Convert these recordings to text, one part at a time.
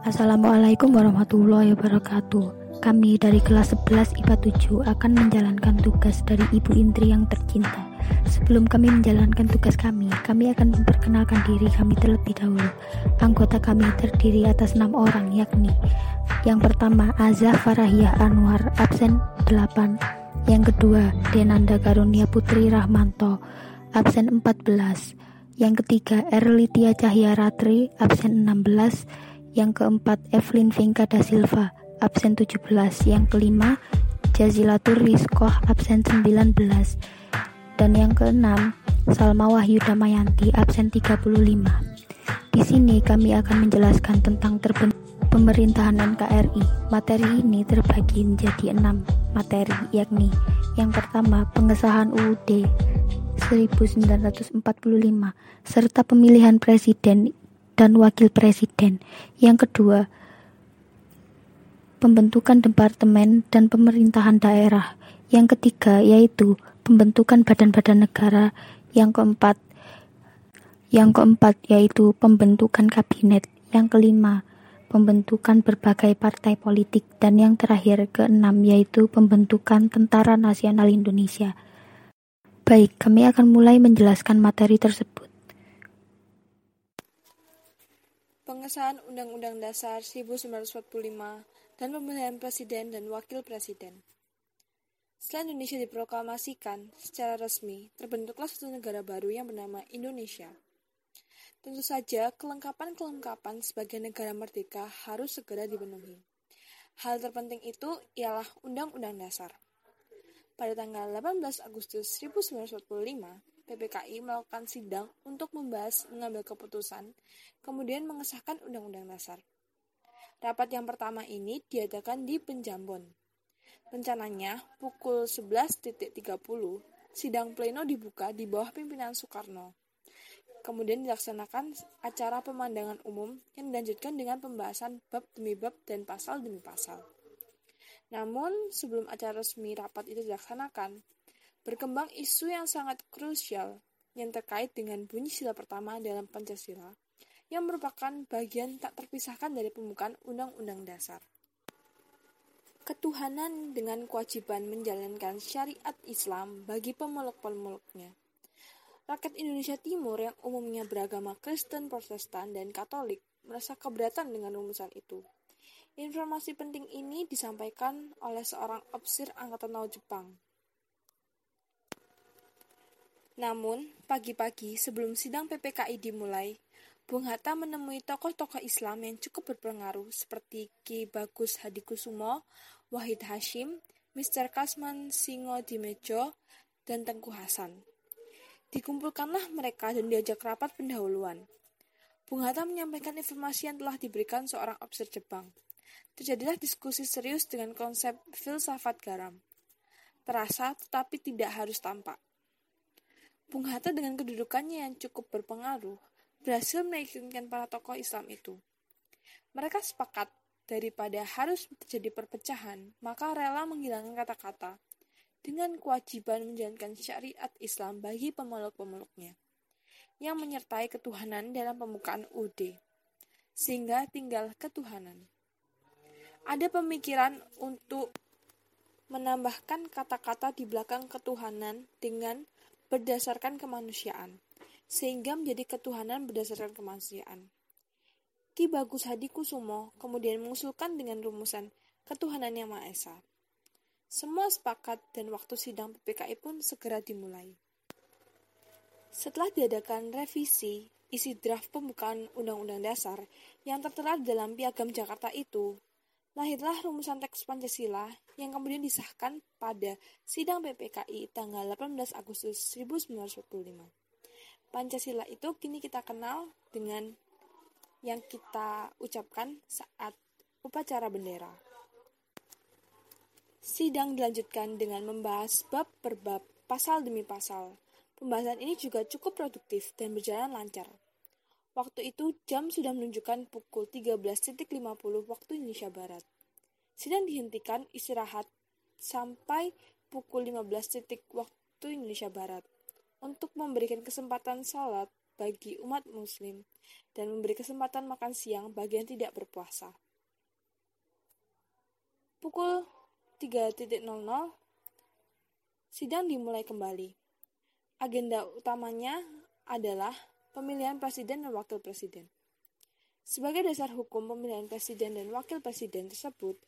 Assalamualaikum warahmatullahi wabarakatuh. Kami dari kelas 11 IPA 7 akan menjalankan tugas dari Ibu Indri yang tercinta. Sebelum kami menjalankan tugas kami, kami akan memperkenalkan diri kami terlebih dahulu. Anggota kami terdiri atas enam orang, yakni yang pertama Azah Farahiyah Anwar, absen 8. Yang kedua Denanda Karunia Putri Rahmanto, absen 14. Yang ketiga Erlitia Cahya Ratri, absen 16. Yang keempat Evelyn Vinka da Silva, absen 17. Yang kelima Jazilatur Rizkoh, absen 19. Dan yang keenam Salma Wahyu Damayanti, absen 35. Di sini kami akan menjelaskan tentang terbentuk pemerintahan NKRI. Materi ini terbagi menjadi enam materi, yakni yang pertama pengesahan UUD 1945 serta pemilihan presiden dan wakil presiden. Yang kedua, pembentukan departemen dan pemerintahan daerah. Yang ketiga yaitu pembentukan badan-badan negara. Yang keempat, yang keempat yaitu pembentukan kabinet. Yang kelima, pembentukan berbagai partai politik dan yang terakhir keenam yaitu pembentukan Tentara Nasional Indonesia. Baik, kami akan mulai menjelaskan materi tersebut. Pengesahan Undang-Undang Dasar 1945 dan pemilihan Presiden dan Wakil Presiden. Setelah Indonesia diproklamasikan secara resmi, terbentuklah satu negara baru yang bernama Indonesia. Tentu saja, kelengkapan-kelengkapan sebagai negara merdeka harus segera dipenuhi. Hal terpenting itu ialah Undang-Undang Dasar. Pada tanggal 18 Agustus 1945, PPKI melakukan sidang untuk membahas mengambil keputusan, kemudian mengesahkan Undang-Undang Dasar. Rapat yang pertama ini diadakan di Penjambon. Rencananya, pukul 11.30, sidang pleno dibuka di bawah pimpinan Soekarno. Kemudian dilaksanakan acara pemandangan umum yang dilanjutkan dengan pembahasan bab demi bab dan pasal demi pasal. Namun, sebelum acara resmi rapat itu dilaksanakan, berkembang isu yang sangat krusial yang terkait dengan bunyi sila pertama dalam Pancasila yang merupakan bagian tak terpisahkan dari pembukaan Undang-Undang Dasar. Ketuhanan dengan kewajiban menjalankan syariat Islam bagi pemeluk-pemeluknya. Rakyat Indonesia Timur yang umumnya beragama Kristen, Protestan, dan Katolik merasa keberatan dengan rumusan itu. Informasi penting ini disampaikan oleh seorang opsir Angkatan Laut Jepang, namun, pagi-pagi sebelum sidang PPKI dimulai, Bung Hatta menemui tokoh-tokoh Islam yang cukup berpengaruh seperti Ki Bagus Hadikusumo, Wahid Hashim, Mr. Kasman Singo Dimejo, dan Tengku Hasan. Dikumpulkanlah mereka dan diajak rapat pendahuluan. Bung Hatta menyampaikan informasi yang telah diberikan seorang opsir Jepang. Terjadilah diskusi serius dengan konsep filsafat garam. Terasa tetapi tidak harus tampak. Bung Hatta dengan kedudukannya yang cukup berpengaruh berhasil meyakinkan para tokoh Islam itu. Mereka sepakat daripada harus terjadi perpecahan, maka rela menghilangkan kata-kata dengan kewajiban menjalankan syariat Islam bagi pemeluk-pemeluknya yang menyertai ketuhanan dalam pembukaan UD, sehingga tinggal ketuhanan. Ada pemikiran untuk menambahkan kata-kata di belakang ketuhanan dengan berdasarkan kemanusiaan, sehingga menjadi ketuhanan berdasarkan kemanusiaan. Ki Bagus Hadi Kusumo kemudian mengusulkan dengan rumusan ketuhanan yang Maha Esa. Semua sepakat dan waktu sidang PPKI pun segera dimulai. Setelah diadakan revisi, isi draft pembukaan Undang-Undang Dasar yang tertera dalam Piagam Jakarta itu lahirlah rumusan teks Pancasila yang kemudian disahkan pada sidang PPKI tanggal 18 Agustus 1945. Pancasila itu kini kita kenal dengan yang kita ucapkan saat upacara bendera. Sidang dilanjutkan dengan membahas bab per bab, pasal demi pasal. Pembahasan ini juga cukup produktif dan berjalan lancar. Waktu itu jam sudah menunjukkan pukul 13.50 waktu Indonesia Barat. Sidang dihentikan istirahat sampai pukul 15 waktu Indonesia Barat untuk memberikan kesempatan sholat bagi umat muslim dan memberi kesempatan makan siang bagi yang tidak berpuasa. Pukul 3.00 sidang dimulai kembali. Agenda utamanya adalah pemilihan presiden dan wakil presiden. Sebagai dasar hukum pemilihan presiden dan wakil presiden tersebut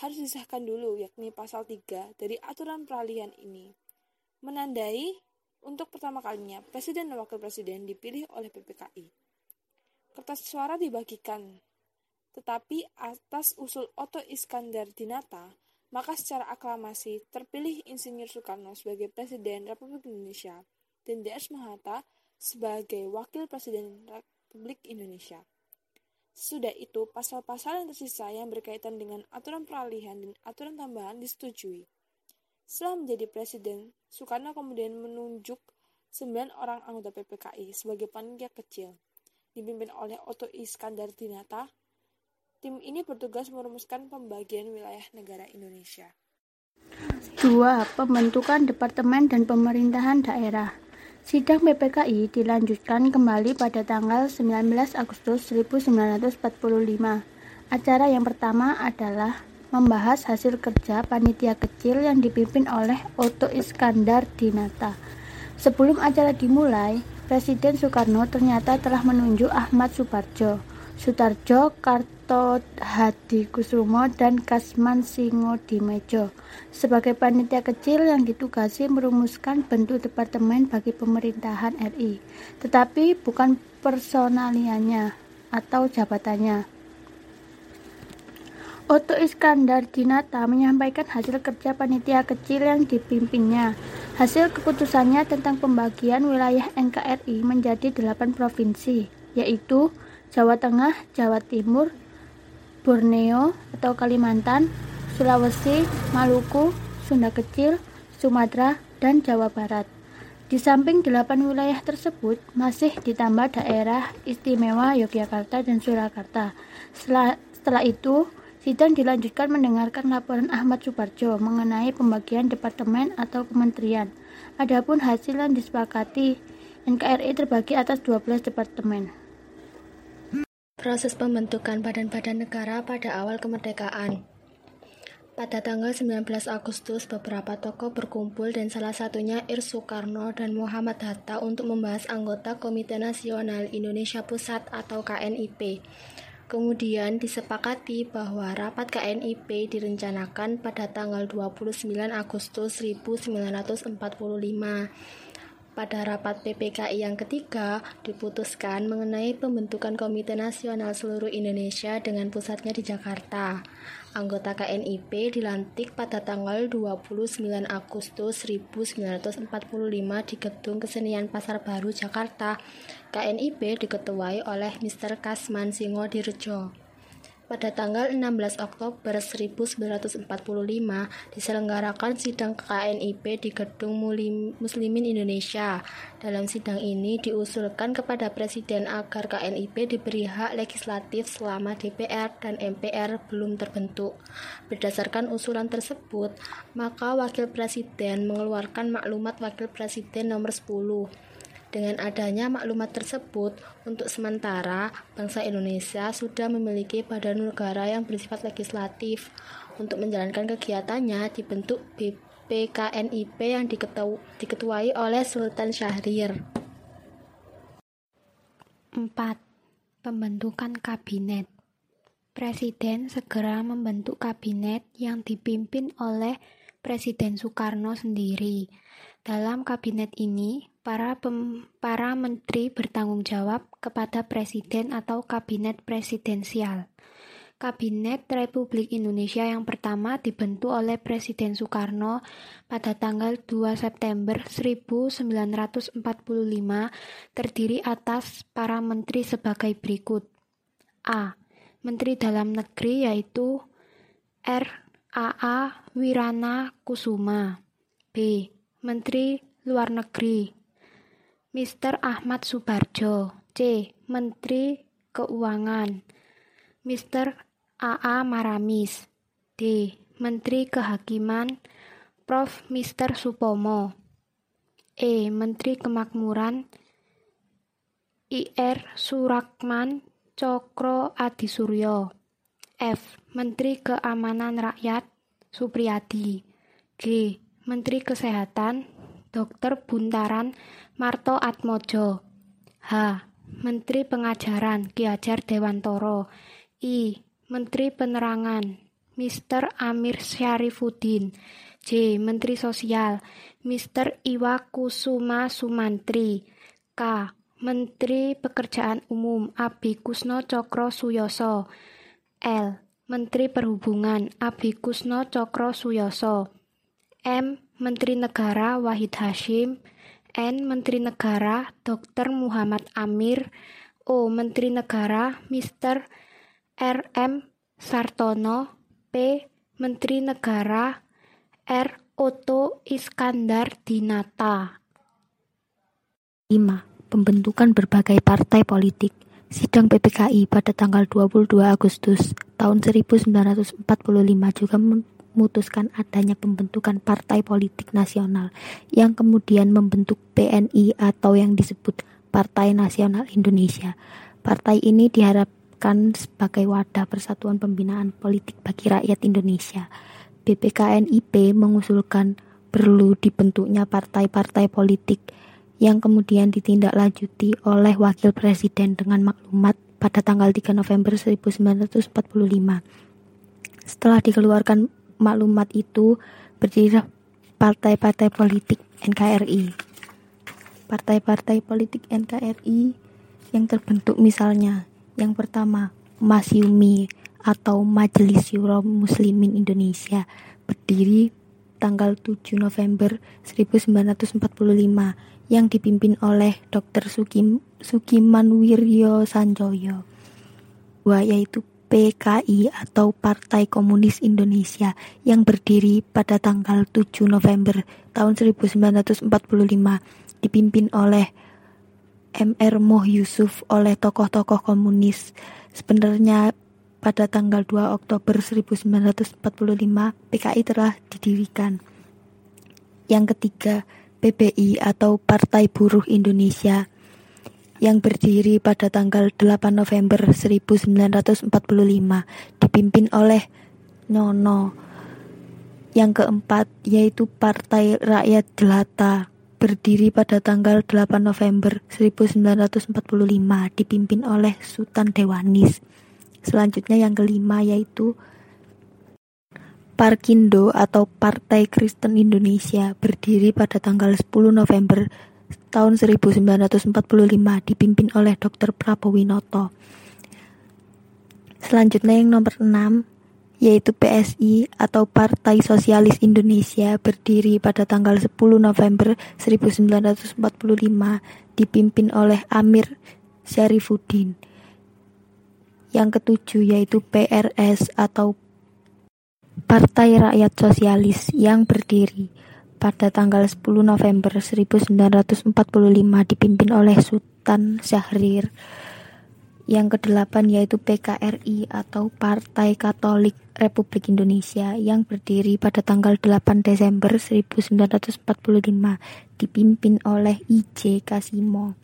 harus disahkan dulu yakni pasal 3 dari aturan peralihan ini. Menandai untuk pertama kalinya presiden dan wakil presiden dipilih oleh PPKI. Kertas suara dibagikan, tetapi atas usul Otto Iskandar Dinata, maka secara aklamasi terpilih Insinyur Soekarno sebagai Presiden Republik Indonesia dan DS Mahathir sebagai Wakil Presiden Republik Indonesia. Sudah itu, pasal-pasal yang tersisa yang berkaitan dengan aturan peralihan dan aturan tambahan disetujui. Setelah menjadi presiden, Soekarno kemudian menunjuk sembilan orang anggota PPKI sebagai panitia kecil, dipimpin oleh Otto Iskandar Dinata. Tim ini bertugas merumuskan pembagian wilayah negara Indonesia. 2. Pembentukan Departemen dan Pemerintahan Daerah Sidang PPKI dilanjutkan kembali pada tanggal 19 Agustus 1945. Acara yang pertama adalah membahas hasil kerja panitia kecil yang dipimpin oleh Otto Iskandar Dinata. Sebelum acara dimulai, Presiden Soekarno ternyata telah menunjuk Ahmad Suparjo, Sutarjo Kart Toto Hadi Kusumo dan Kasman Singo Dimejo sebagai panitia kecil yang ditugasi merumuskan bentuk departemen bagi pemerintahan RI, tetapi bukan personaliannya atau jabatannya. Otto Iskandar Dinata menyampaikan hasil kerja panitia kecil yang dipimpinnya. Hasil keputusannya tentang pembagian wilayah NKRI menjadi delapan provinsi, yaitu Jawa Tengah, Jawa Timur, Borneo atau Kalimantan, Sulawesi, Maluku, Sunda Kecil, Sumatera, dan Jawa Barat. Di samping delapan wilayah tersebut, masih ditambah daerah istimewa Yogyakarta dan Surakarta. Setelah, setelah itu, sidang dilanjutkan mendengarkan laporan Ahmad Suparjo mengenai pembagian departemen atau kementerian. Adapun hasil yang disepakati, NKRI terbagi atas 12 departemen. Proses pembentukan badan-badan negara pada awal kemerdekaan. Pada tanggal 19 Agustus, beberapa tokoh berkumpul dan salah satunya Ir Soekarno dan Muhammad Hatta untuk membahas anggota Komite Nasional Indonesia Pusat atau KNIP. Kemudian disepakati bahwa rapat KNIP direncanakan pada tanggal 29 Agustus 1945. Pada rapat PPKI yang ketiga, diputuskan mengenai pembentukan Komite Nasional Seluruh Indonesia dengan pusatnya di Jakarta. Anggota KNIP dilantik pada tanggal 29 Agustus 1945 di Gedung Kesenian Pasar Baru, Jakarta. KNIP diketuai oleh Mr. Kasman Singo Dirjo. Pada tanggal 16 Oktober 1945 diselenggarakan sidang KNIP di Gedung Muslimin Indonesia. Dalam sidang ini diusulkan kepada Presiden agar KNIP diberi hak legislatif selama DPR dan MPR belum terbentuk. Berdasarkan usulan tersebut, maka Wakil Presiden mengeluarkan maklumat Wakil Presiden nomor 10 dengan adanya maklumat tersebut, untuk sementara bangsa Indonesia sudah memiliki badan negara yang bersifat legislatif. Untuk menjalankan kegiatannya dibentuk BPKNIP yang diketuai oleh Sultan Syahrir. 4. Pembentukan kabinet Presiden segera membentuk kabinet yang dipimpin oleh Presiden Soekarno sendiri. Dalam kabinet ini, para, pem, para menteri bertanggung jawab kepada presiden atau kabinet presidensial. Kabinet Republik Indonesia yang pertama dibentuk oleh Presiden Soekarno pada tanggal 2 September 1945 terdiri atas para menteri sebagai berikut. A. Menteri Dalam Negeri yaitu R. A. A. Wirana Kusuma. B. Menteri Luar Negeri Mr. Ahmad Subarjo, C. Menteri Keuangan, Mr. A.A. Maramis, D. Menteri Kehakiman, Prof. Mr. Supomo, E. Menteri Kemakmuran, IR Surakman Cokro Adisuryo F. Menteri Keamanan Rakyat Supriyadi G. Menteri Kesehatan Dr. Buntaran Marto Atmojo H. Menteri Pengajaran Ki Hajar Dewantoro I. Menteri Penerangan Mr. Amir Syarifuddin J. Menteri Sosial Mr. Iwa Kusuma Sumantri K. Menteri Pekerjaan Umum Abi Kusno Cokro Suyoso L. Menteri Perhubungan Abi Kusno Cokro Suyoso M. Menteri Negara Wahid Hashim N. Menteri Negara Dr. Muhammad Amir O. Menteri Negara Mr. R. M. Sartono P. Menteri Negara R. Oto Iskandar Dinata 5 pembentukan berbagai partai politik. Sidang PPKI pada tanggal 22 Agustus tahun 1945 juga memutuskan adanya pembentukan partai politik nasional yang kemudian membentuk PNI atau yang disebut Partai Nasional Indonesia. Partai ini diharapkan sebagai wadah persatuan pembinaan politik bagi rakyat Indonesia. BPKNIP mengusulkan perlu dibentuknya partai-partai politik yang kemudian ditindaklanjuti oleh Wakil Presiden dengan maklumat pada tanggal 3 November 1945. Setelah dikeluarkan maklumat itu, berdiri partai-partai politik NKRI. Partai-partai politik NKRI yang terbentuk misalnya, yang pertama, Masyumi atau Majelis Syuro Muslimin Indonesia, berdiri tanggal 7 November 1945 yang dipimpin oleh Dr. Sukim, Sukiman Wiryo Sanjoyo. Dua yaitu PKI atau Partai Komunis Indonesia yang berdiri pada tanggal 7 November tahun 1945 dipimpin oleh MR Moh Yusuf oleh tokoh-tokoh komunis. Sebenarnya pada tanggal 2 Oktober 1945 PKI telah didirikan. Yang ketiga, PBI atau Partai Buruh Indonesia yang berdiri pada tanggal 8 November 1945 dipimpin oleh Nyono. Yang keempat yaitu Partai Rakyat Jelata berdiri pada tanggal 8 November 1945 dipimpin oleh Sultan Dewanis. Selanjutnya yang kelima yaitu Parkindo atau Partai Kristen Indonesia berdiri pada tanggal 10 November tahun 1945 dipimpin oleh Dr. Prabowo Winoto. Selanjutnya yang nomor 6 yaitu PSI atau Partai Sosialis Indonesia berdiri pada tanggal 10 November 1945 dipimpin oleh Amir Syarifuddin. Yang ketujuh yaitu PRS atau Partai Rakyat Sosialis yang berdiri pada tanggal 10 November 1945 dipimpin oleh Sultan Syahrir. Yang kedelapan yaitu PKRI atau Partai Katolik Republik Indonesia yang berdiri pada tanggal 8 Desember 1945 dipimpin oleh IJ Kasimo.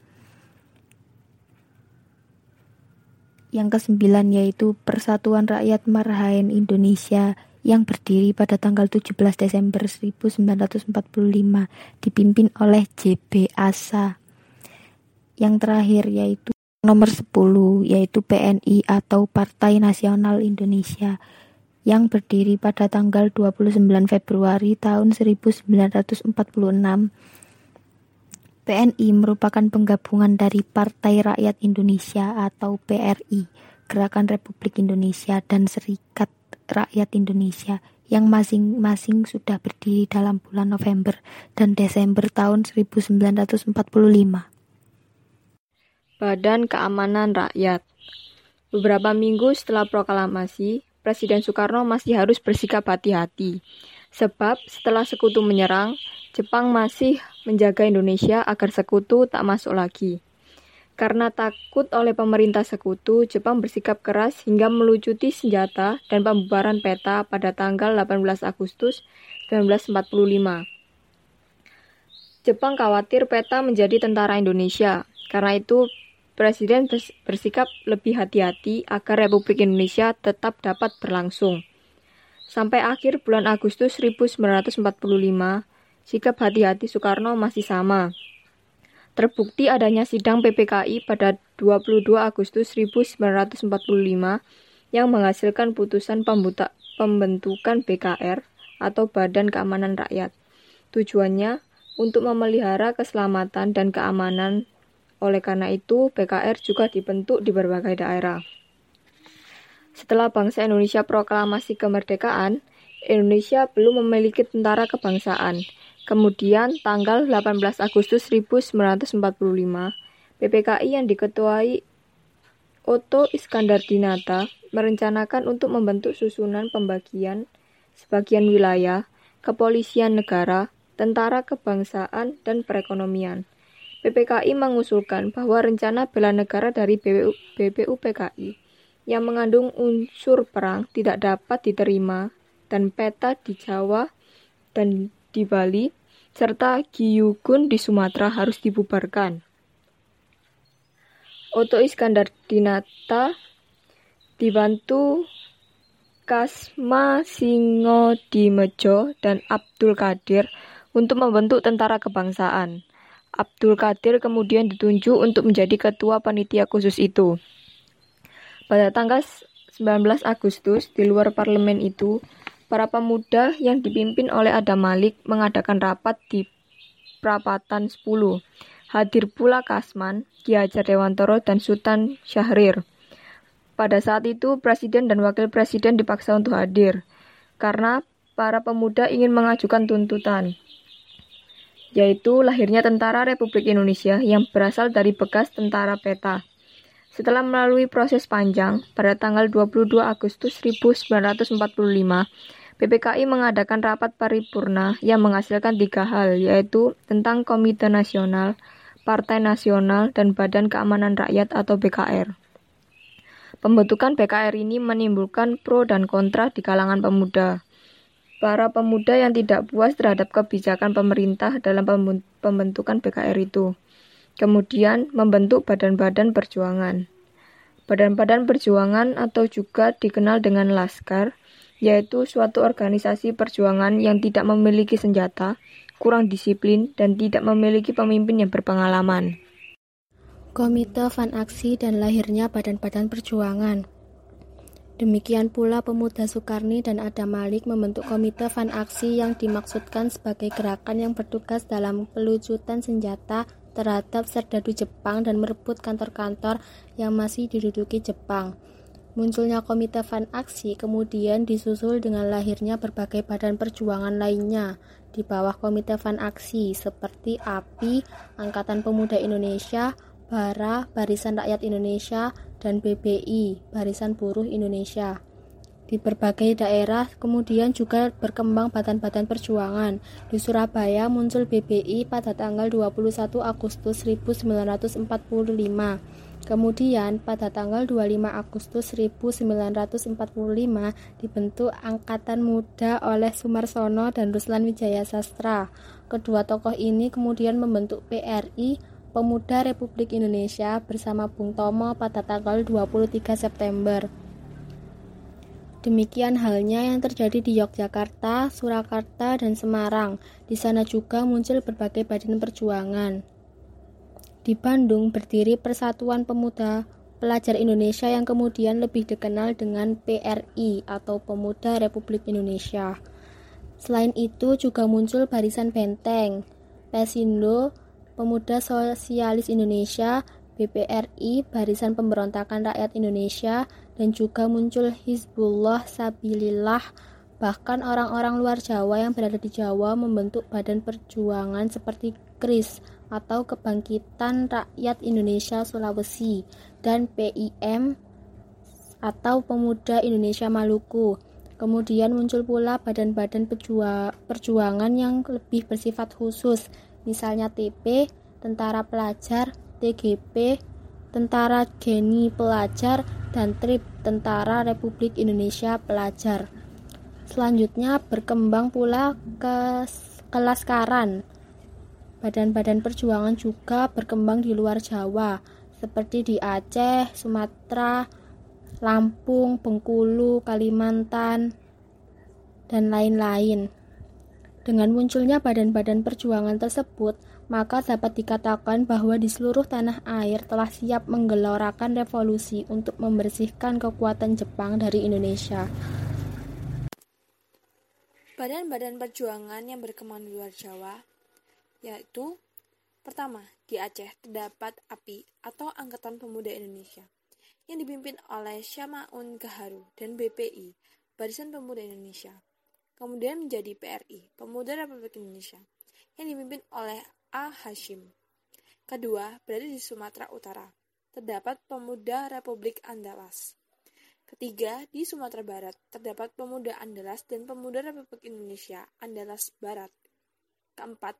Yang kesembilan yaitu Persatuan Rakyat Marhaen Indonesia yang berdiri pada tanggal 17 Desember 1945 dipimpin oleh JB Asa. Yang terakhir yaitu nomor 10 yaitu PNI atau Partai Nasional Indonesia yang berdiri pada tanggal 29 Februari tahun 1946. PNI merupakan penggabungan dari Partai Rakyat Indonesia atau PRI, Gerakan Republik Indonesia dan Serikat rakyat Indonesia yang masing-masing sudah berdiri dalam bulan November dan Desember tahun 1945. Badan Keamanan Rakyat Beberapa minggu setelah proklamasi, Presiden Soekarno masih harus bersikap hati-hati. Sebab setelah sekutu menyerang, Jepang masih menjaga Indonesia agar sekutu tak masuk lagi. Karena takut oleh pemerintah sekutu, Jepang bersikap keras hingga melucuti senjata dan pembubaran peta pada tanggal 18 Agustus 1945. Jepang khawatir peta menjadi tentara Indonesia. Karena itu, Presiden bersikap lebih hati-hati agar Republik Indonesia tetap dapat berlangsung. Sampai akhir bulan Agustus 1945, sikap hati-hati Soekarno masih sama. Terbukti adanya sidang PPKI pada 22 Agustus 1945 yang menghasilkan putusan pembentukan BKR atau Badan Keamanan Rakyat. Tujuannya untuk memelihara keselamatan dan keamanan oleh karena itu, PKR juga dibentuk di berbagai daerah. Setelah bangsa Indonesia proklamasi kemerdekaan, Indonesia belum memiliki tentara kebangsaan. Kemudian, tanggal 18 Agustus 1945, PPKI yang diketuai Otto Iskandar Dinata merencanakan untuk membentuk susunan pembagian sebagian wilayah, kepolisian negara, tentara kebangsaan, dan perekonomian. PPKI mengusulkan bahwa rencana bela negara dari BPU, BPUPKI yang mengandung unsur perang tidak dapat diterima dan peta di Jawa dan di Bali serta Giyugun di Sumatera harus dibubarkan. Oto Iskandar Dinata dibantu Kasma Singo Dimejo dan Abdul Kadir untuk membentuk tentara kebangsaan. Abdul Qadir kemudian ditunjuk untuk menjadi ketua panitia khusus itu. Pada tanggal 19 Agustus, di luar parlemen itu, para pemuda yang dipimpin oleh Adam Malik mengadakan rapat di Prapatan 10. Hadir pula Kasman, Ki Hajar Dewantoro, dan Sultan Syahrir. Pada saat itu, presiden dan wakil presiden dipaksa untuk hadir, karena para pemuda ingin mengajukan tuntutan yaitu lahirnya Tentara Republik Indonesia yang berasal dari bekas tentara peta. Setelah melalui proses panjang, pada tanggal 22 Agustus 1945, PPKI mengadakan rapat paripurna yang menghasilkan tiga hal, yaitu tentang Komite Nasional, Partai Nasional, dan Badan Keamanan Rakyat atau BKR. Pembentukan BKR ini menimbulkan pro dan kontra di kalangan pemuda para pemuda yang tidak puas terhadap kebijakan pemerintah dalam pembentukan BKR itu. Kemudian membentuk badan-badan perjuangan. Badan-badan perjuangan atau juga dikenal dengan Laskar, yaitu suatu organisasi perjuangan yang tidak memiliki senjata, kurang disiplin, dan tidak memiliki pemimpin yang berpengalaman. Komite Van Aksi dan lahirnya badan-badan perjuangan. Demikian pula pemuda Soekarni dan Adam Malik membentuk komite Van Aksi yang dimaksudkan sebagai gerakan yang bertugas dalam pelucutan senjata terhadap serdadu Jepang dan merebut kantor-kantor yang masih diduduki Jepang. Munculnya komite Van Aksi kemudian disusul dengan lahirnya berbagai badan perjuangan lainnya di bawah komite Van Aksi seperti API, Angkatan Pemuda Indonesia, BARA, Barisan Rakyat Indonesia, dan BBI, Barisan Buruh Indonesia. Di berbagai daerah kemudian juga berkembang badan-badan perjuangan. Di Surabaya muncul BBI pada tanggal 21 Agustus 1945. Kemudian pada tanggal 25 Agustus 1945 dibentuk Angkatan Muda oleh Sumarsono dan Ruslan Wijaya Sastra. Kedua tokoh ini kemudian membentuk PRI Pemuda Republik Indonesia bersama Bung Tomo pada tanggal 23 September. Demikian halnya yang terjadi di Yogyakarta, Surakarta, dan Semarang. Di sana juga muncul berbagai badan perjuangan. Di Bandung berdiri Persatuan Pemuda Pelajar Indonesia yang kemudian lebih dikenal dengan PRI atau Pemuda Republik Indonesia. Selain itu juga muncul Barisan Benteng, Pesindo, Pemuda Sosialis Indonesia, BPRI, Barisan Pemberontakan Rakyat Indonesia, dan juga muncul Hizbullah Sabilillah. Bahkan orang-orang luar Jawa yang berada di Jawa membentuk badan perjuangan seperti KRIS atau Kebangkitan Rakyat Indonesia Sulawesi dan PIM atau Pemuda Indonesia Maluku. Kemudian muncul pula badan-badan perjuangan yang lebih bersifat khusus misalnya TP, Tentara Pelajar, TGP, Tentara Geni Pelajar, dan TRIP, Tentara Republik Indonesia Pelajar. Selanjutnya berkembang pula ke kelaskaran. Badan-badan perjuangan juga berkembang di luar Jawa, seperti di Aceh, Sumatera, Lampung, Bengkulu, Kalimantan, dan lain-lain. Dengan munculnya badan-badan perjuangan tersebut, maka dapat dikatakan bahwa di seluruh tanah air telah siap menggelorakan revolusi untuk membersihkan kekuatan Jepang dari Indonesia. Badan-badan perjuangan yang berkembang di luar Jawa, yaitu pertama, di Aceh terdapat API atau Angkatan Pemuda Indonesia yang dipimpin oleh Syamaun Gaharu dan BPI, Barisan Pemuda Indonesia kemudian menjadi PRI, Pemuda Republik Indonesia, yang dipimpin oleh A. Hashim. Kedua, berada di Sumatera Utara. Terdapat Pemuda Republik Andalas. Ketiga, di Sumatera Barat terdapat Pemuda Andalas dan Pemuda Republik Indonesia Andalas Barat. Keempat,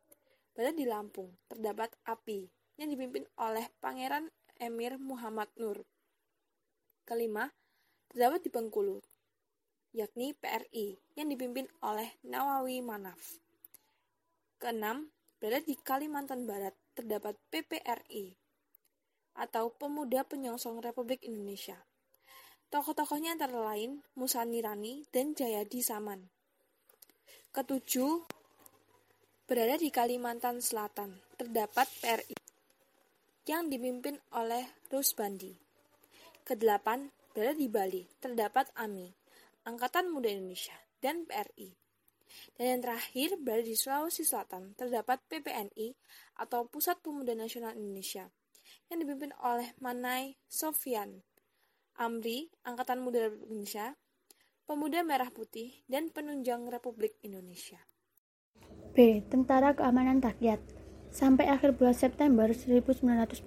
berada di Lampung terdapat API yang dipimpin oleh Pangeran Emir Muhammad Nur. Kelima, terdapat di Bengkulu yakni PRI yang dipimpin oleh Nawawi Manaf. Keenam, berada di Kalimantan Barat terdapat PPRI atau Pemuda Penyongsong Republik Indonesia. Tokoh-tokohnya antara lain Musa Nirani dan Jayadi Saman. Ketujuh, berada di Kalimantan Selatan terdapat PRI yang dipimpin oleh Rusbandi. Kedelapan, berada di Bali terdapat AMI Angkatan Muda Indonesia, dan PRI. Dan yang terakhir berada di Sulawesi Selatan terdapat PPNI atau Pusat Pemuda Nasional Indonesia yang dipimpin oleh Manai Sofian, Amri, Angkatan Muda Indonesia, Pemuda Merah Putih, dan Penunjang Republik Indonesia. B. Tentara Keamanan Rakyat Sampai akhir bulan September 1945,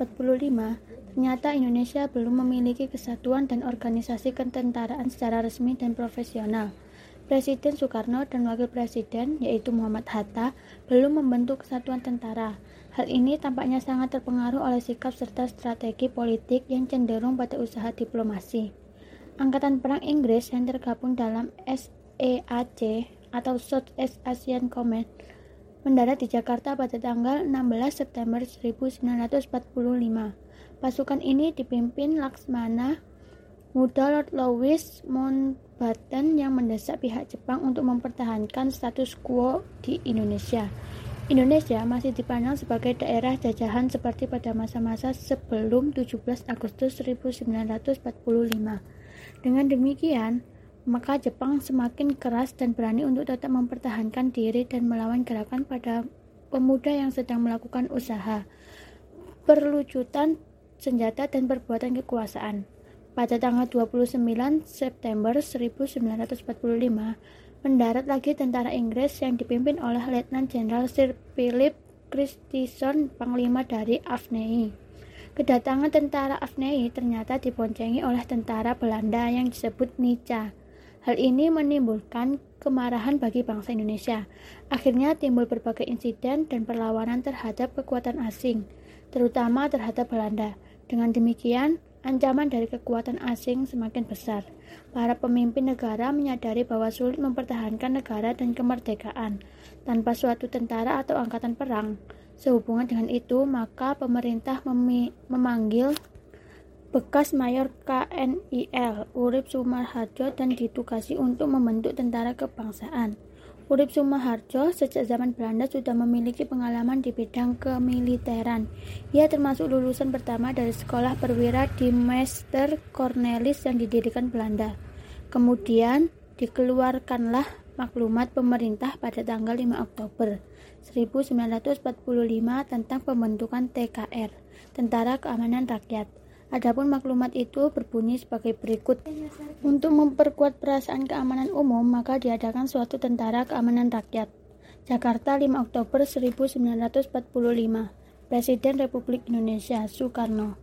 ternyata Indonesia belum memiliki kesatuan dan organisasi ketentaraan secara resmi dan profesional. Presiden Soekarno dan Wakil Presiden, yaitu Muhammad Hatta, belum membentuk kesatuan tentara. Hal ini tampaknya sangat terpengaruh oleh sikap serta strategi politik yang cenderung pada usaha diplomasi. Angkatan Perang Inggris yang tergabung dalam SEAC atau South East Asian Command mendarat di Jakarta pada tanggal 16 September 1945. Pasukan ini dipimpin Laksmana Muda Lord Louis Mountbatten yang mendesak pihak Jepang untuk mempertahankan status quo di Indonesia. Indonesia masih dipandang sebagai daerah jajahan seperti pada masa-masa sebelum 17 Agustus 1945. Dengan demikian, maka Jepang semakin keras dan berani untuk tetap mempertahankan diri dan melawan gerakan pada pemuda yang sedang melakukan usaha, perlucutan senjata dan perbuatan kekuasaan. Pada tanggal 29 September 1945, mendarat lagi tentara Inggris yang dipimpin oleh Letnan Jenderal Sir Philip Christison, panglima dari Afnei. Kedatangan tentara Afnei ternyata diboncengi oleh tentara Belanda yang disebut Nica Hal ini menimbulkan kemarahan bagi bangsa Indonesia. Akhirnya timbul berbagai insiden dan perlawanan terhadap kekuatan asing, terutama terhadap Belanda. Dengan demikian, ancaman dari kekuatan asing semakin besar. Para pemimpin negara menyadari bahwa sulit mempertahankan negara dan kemerdekaan tanpa suatu tentara atau angkatan perang. Sehubungan dengan itu, maka pemerintah memanggil bekas mayor KNIL Urip Sumarharjo dan ditugasi untuk membentuk tentara kebangsaan. Urip Sumarharjo sejak zaman Belanda sudah memiliki pengalaman di bidang kemiliteran. Ia termasuk lulusan pertama dari sekolah perwira di Meester Cornelis yang didirikan Belanda. Kemudian dikeluarkanlah maklumat pemerintah pada tanggal 5 Oktober 1945 tentang pembentukan TKR, Tentara Keamanan Rakyat. Adapun maklumat itu berbunyi sebagai berikut. Untuk memperkuat perasaan keamanan umum, maka diadakan suatu tentara keamanan rakyat. Jakarta 5 Oktober 1945. Presiden Republik Indonesia Soekarno.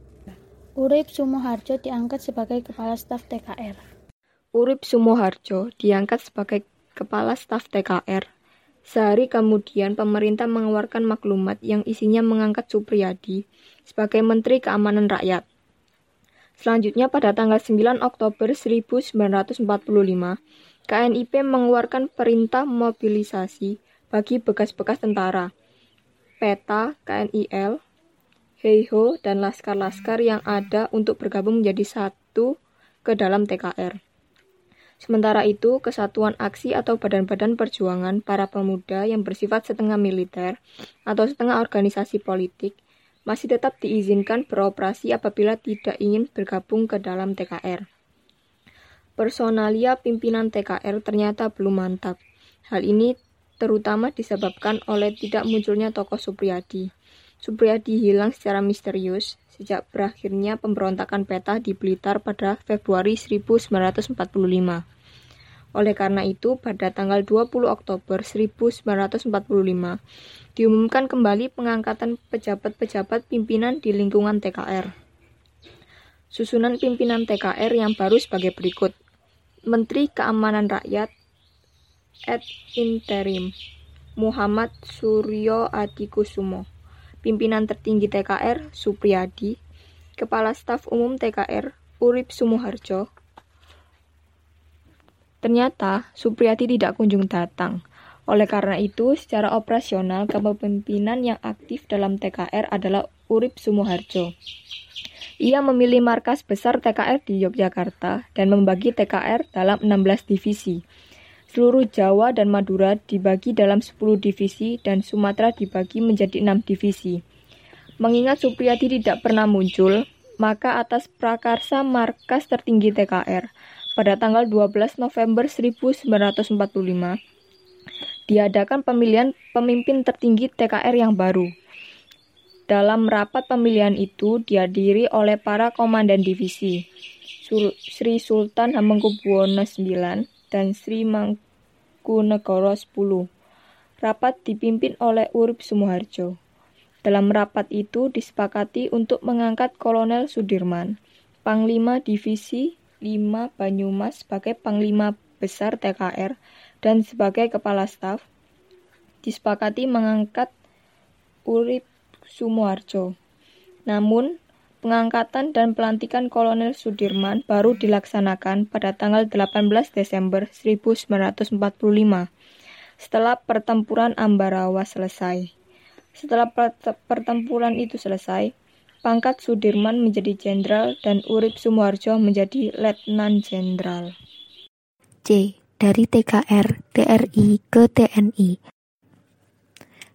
Urip Sumoharjo diangkat sebagai Kepala Staf TKR. Urip Sumoharjo diangkat sebagai Kepala Staf TKR. Sehari kemudian pemerintah mengeluarkan maklumat yang isinya mengangkat Supriyadi sebagai Menteri Keamanan Rakyat. Selanjutnya pada tanggal 9 Oktober 1945, KNIP mengeluarkan perintah mobilisasi bagi bekas-bekas tentara. Peta KNIL Heiho, dan laskar-laskar yang ada untuk bergabung menjadi satu ke dalam TKR. Sementara itu, kesatuan aksi atau badan-badan perjuangan para pemuda yang bersifat setengah militer atau setengah organisasi politik masih tetap diizinkan beroperasi apabila tidak ingin bergabung ke dalam TKR. Personalia pimpinan TKR ternyata belum mantap. Hal ini terutama disebabkan oleh tidak munculnya tokoh Supriyadi. Supriyadi hilang secara misterius sejak berakhirnya pemberontakan peta di Blitar pada Februari 1945. Oleh karena itu, pada tanggal 20 Oktober 1945, diumumkan kembali pengangkatan pejabat-pejabat pimpinan di lingkungan TKR. Susunan pimpinan TKR yang baru sebagai berikut. Menteri Keamanan Rakyat ad interim Muhammad Suryo Adikusumo pimpinan tertinggi TKR Supriyadi, Kepala Staf Umum TKR Urip Sumuharjo. Ternyata Supriyadi tidak kunjung datang. Oleh karena itu, secara operasional kepemimpinan yang aktif dalam TKR adalah Urip Sumuharjo. Ia memilih markas besar TKR di Yogyakarta dan membagi TKR dalam 16 divisi. Seluruh Jawa dan Madura dibagi dalam 10 divisi dan Sumatera dibagi menjadi 6 divisi. Mengingat Supriyadi tidak pernah muncul, maka atas prakarsa markas tertinggi TKR pada tanggal 12 November 1945 diadakan pemilihan pemimpin tertinggi TKR yang baru. Dalam rapat pemilihan itu dihadiri oleh para komandan divisi, Sri Sultan Hamengkubuwono IX dan Sri Mangkunegoro 10. Rapat dipimpin oleh Urip Sumoharjo. Dalam rapat itu disepakati untuk mengangkat Kolonel Sudirman, Panglima Divisi 5 Banyumas sebagai Panglima Besar TKR dan sebagai Kepala Staf. Disepakati mengangkat Urip Sumoharjo. Namun, Pengangkatan dan pelantikan Kolonel Sudirman baru dilaksanakan pada tanggal 18 Desember 1945 setelah pertempuran Ambarawa selesai. Setelah pertempuran itu selesai, pangkat Sudirman menjadi jenderal dan Urip Sumoharjo menjadi letnan jenderal. C. Dari TKR, TRI ke TNI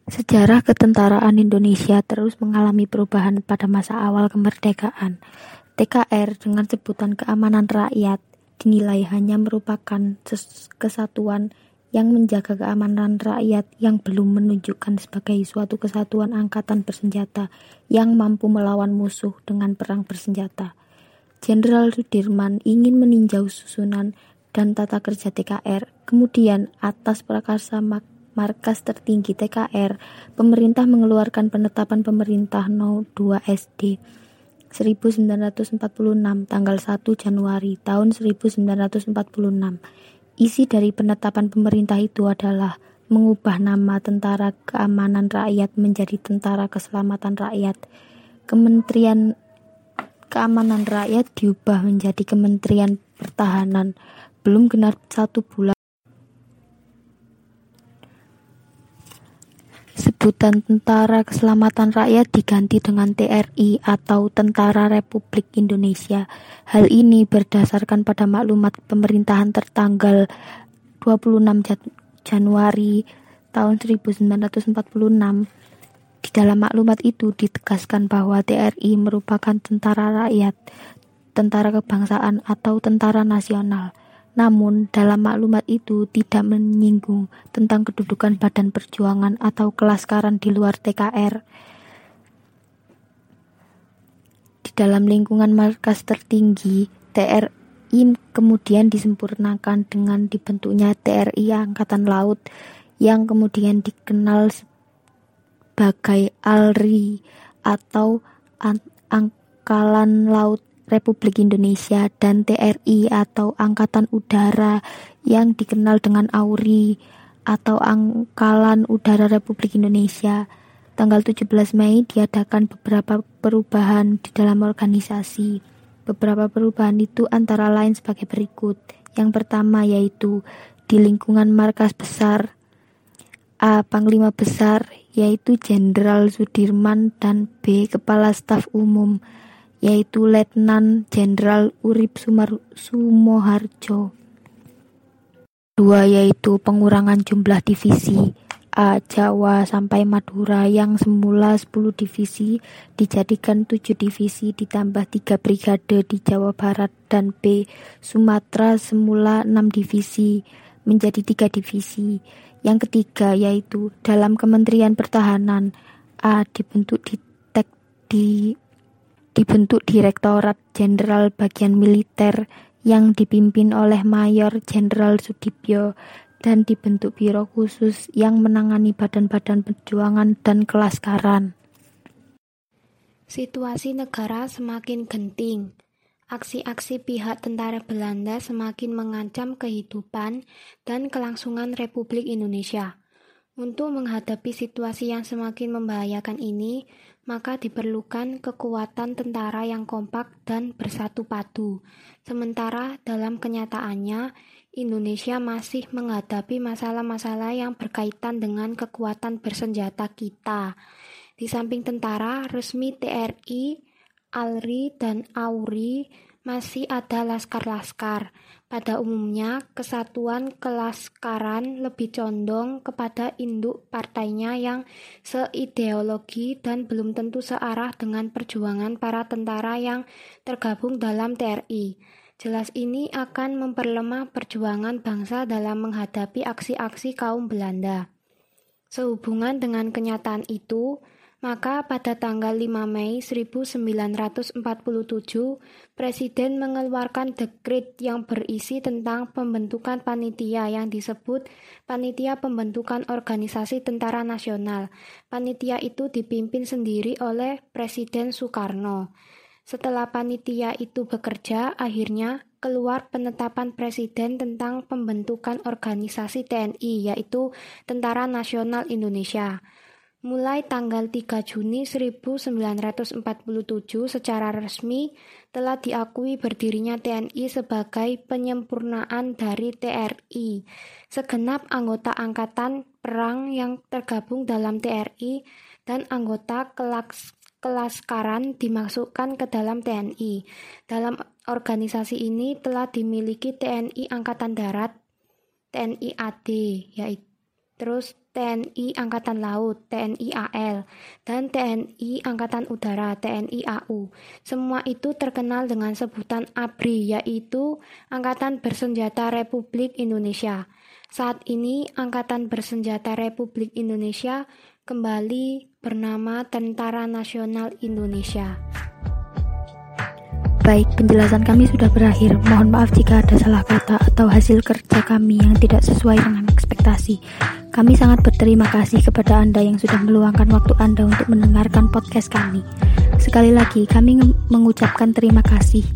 Sejarah ketentaraan Indonesia terus mengalami perubahan pada masa awal kemerdekaan. TKR dengan sebutan keamanan rakyat dinilai hanya merupakan kesatuan yang menjaga keamanan rakyat yang belum menunjukkan sebagai suatu kesatuan angkatan bersenjata yang mampu melawan musuh dengan perang bersenjata. Jenderal Sudirman ingin meninjau susunan dan tata kerja TKR, kemudian atas prakarsa markas tertinggi TKR, pemerintah mengeluarkan penetapan pemerintah No 2 SD 1946 tanggal 1 Januari tahun 1946. Isi dari penetapan pemerintah itu adalah mengubah nama Tentara Keamanan Rakyat menjadi Tentara Keselamatan Rakyat. Kementerian Keamanan Rakyat diubah menjadi Kementerian Pertahanan. Belum genap satu bulan Sebutan Tentara Keselamatan Rakyat diganti dengan TRI atau Tentara Republik Indonesia. Hal ini berdasarkan pada maklumat pemerintahan tertanggal 26 Januari tahun 1946. Di dalam maklumat itu ditegaskan bahwa TRI merupakan tentara rakyat, tentara kebangsaan atau tentara nasional. Namun, dalam maklumat itu tidak menyinggung tentang kedudukan badan perjuangan atau kelaskaran di luar TKR. Di dalam lingkungan markas tertinggi, TRI kemudian disempurnakan dengan dibentuknya TRI Angkatan Laut yang kemudian dikenal sebagai ALRI atau Angkalan Laut Republik Indonesia dan TRI atau Angkatan Udara yang dikenal dengan AURI atau Angkalan Udara Republik Indonesia. Tanggal 17 Mei diadakan beberapa perubahan di dalam organisasi. Beberapa perubahan itu antara lain sebagai berikut. Yang pertama yaitu di lingkungan markas besar A. Panglima Besar yaitu Jenderal Sudirman dan B. Kepala Staf Umum yaitu Letnan Jenderal Urip Sumar Sumoharjo. Dua yaitu pengurangan jumlah divisi A. Jawa sampai Madura yang semula 10 divisi dijadikan 7 divisi ditambah 3 brigade di Jawa Barat dan B. Sumatera semula 6 divisi menjadi 3 divisi. Yang ketiga yaitu dalam Kementerian Pertahanan A. dibentuk di, di dibentuk Direktorat Jenderal Bagian Militer yang dipimpin oleh Mayor Jenderal Sudibyo dan dibentuk biro khusus yang menangani badan-badan perjuangan dan kelaskaran. Situasi negara semakin genting. Aksi-aksi pihak tentara Belanda semakin mengancam kehidupan dan kelangsungan Republik Indonesia. Untuk menghadapi situasi yang semakin membahayakan ini, maka diperlukan kekuatan tentara yang kompak dan bersatu padu. Sementara dalam kenyataannya, Indonesia masih menghadapi masalah-masalah yang berkaitan dengan kekuatan bersenjata kita. Di samping tentara, resmi TRI, ALRI, dan AURI masih ada laskar-laskar pada umumnya, kesatuan kelaskaran lebih condong kepada induk partainya yang seideologi dan belum tentu searah dengan perjuangan para tentara yang tergabung dalam TRI. Jelas ini akan memperlemah perjuangan bangsa dalam menghadapi aksi-aksi kaum Belanda. Sehubungan dengan kenyataan itu, maka pada tanggal 5 Mei 1947, Presiden mengeluarkan dekret yang berisi tentang pembentukan panitia yang disebut Panitia Pembentukan Organisasi Tentara Nasional. Panitia itu dipimpin sendiri oleh Presiden Soekarno. Setelah panitia itu bekerja, akhirnya keluar penetapan Presiden tentang pembentukan organisasi TNI, yaitu Tentara Nasional Indonesia. Mulai tanggal 3 Juni 1947 secara resmi telah diakui berdirinya TNI sebagai penyempurnaan dari TRI. Segenap anggota angkatan perang yang tergabung dalam TRI dan anggota kelaks kelaskaran dimasukkan ke dalam TNI. Dalam organisasi ini telah dimiliki TNI Angkatan Darat, TNI AD, yaitu terus TNI Angkatan Laut, TNI AL, dan TNI Angkatan Udara, TNI AU. Semua itu terkenal dengan sebutan ABRI, yaitu Angkatan Bersenjata Republik Indonesia. Saat ini, Angkatan Bersenjata Republik Indonesia kembali bernama Tentara Nasional Indonesia. Baik, penjelasan kami sudah berakhir. Mohon maaf jika ada salah kata atau hasil kerja kami yang tidak sesuai dengan ekspektasi. Kami sangat berterima kasih kepada Anda yang sudah meluangkan waktu Anda untuk mendengarkan podcast kami. Sekali lagi, kami mengucapkan terima kasih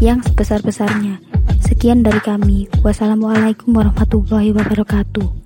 yang sebesar-besarnya. Sekian dari kami. Wassalamualaikum warahmatullahi wabarakatuh.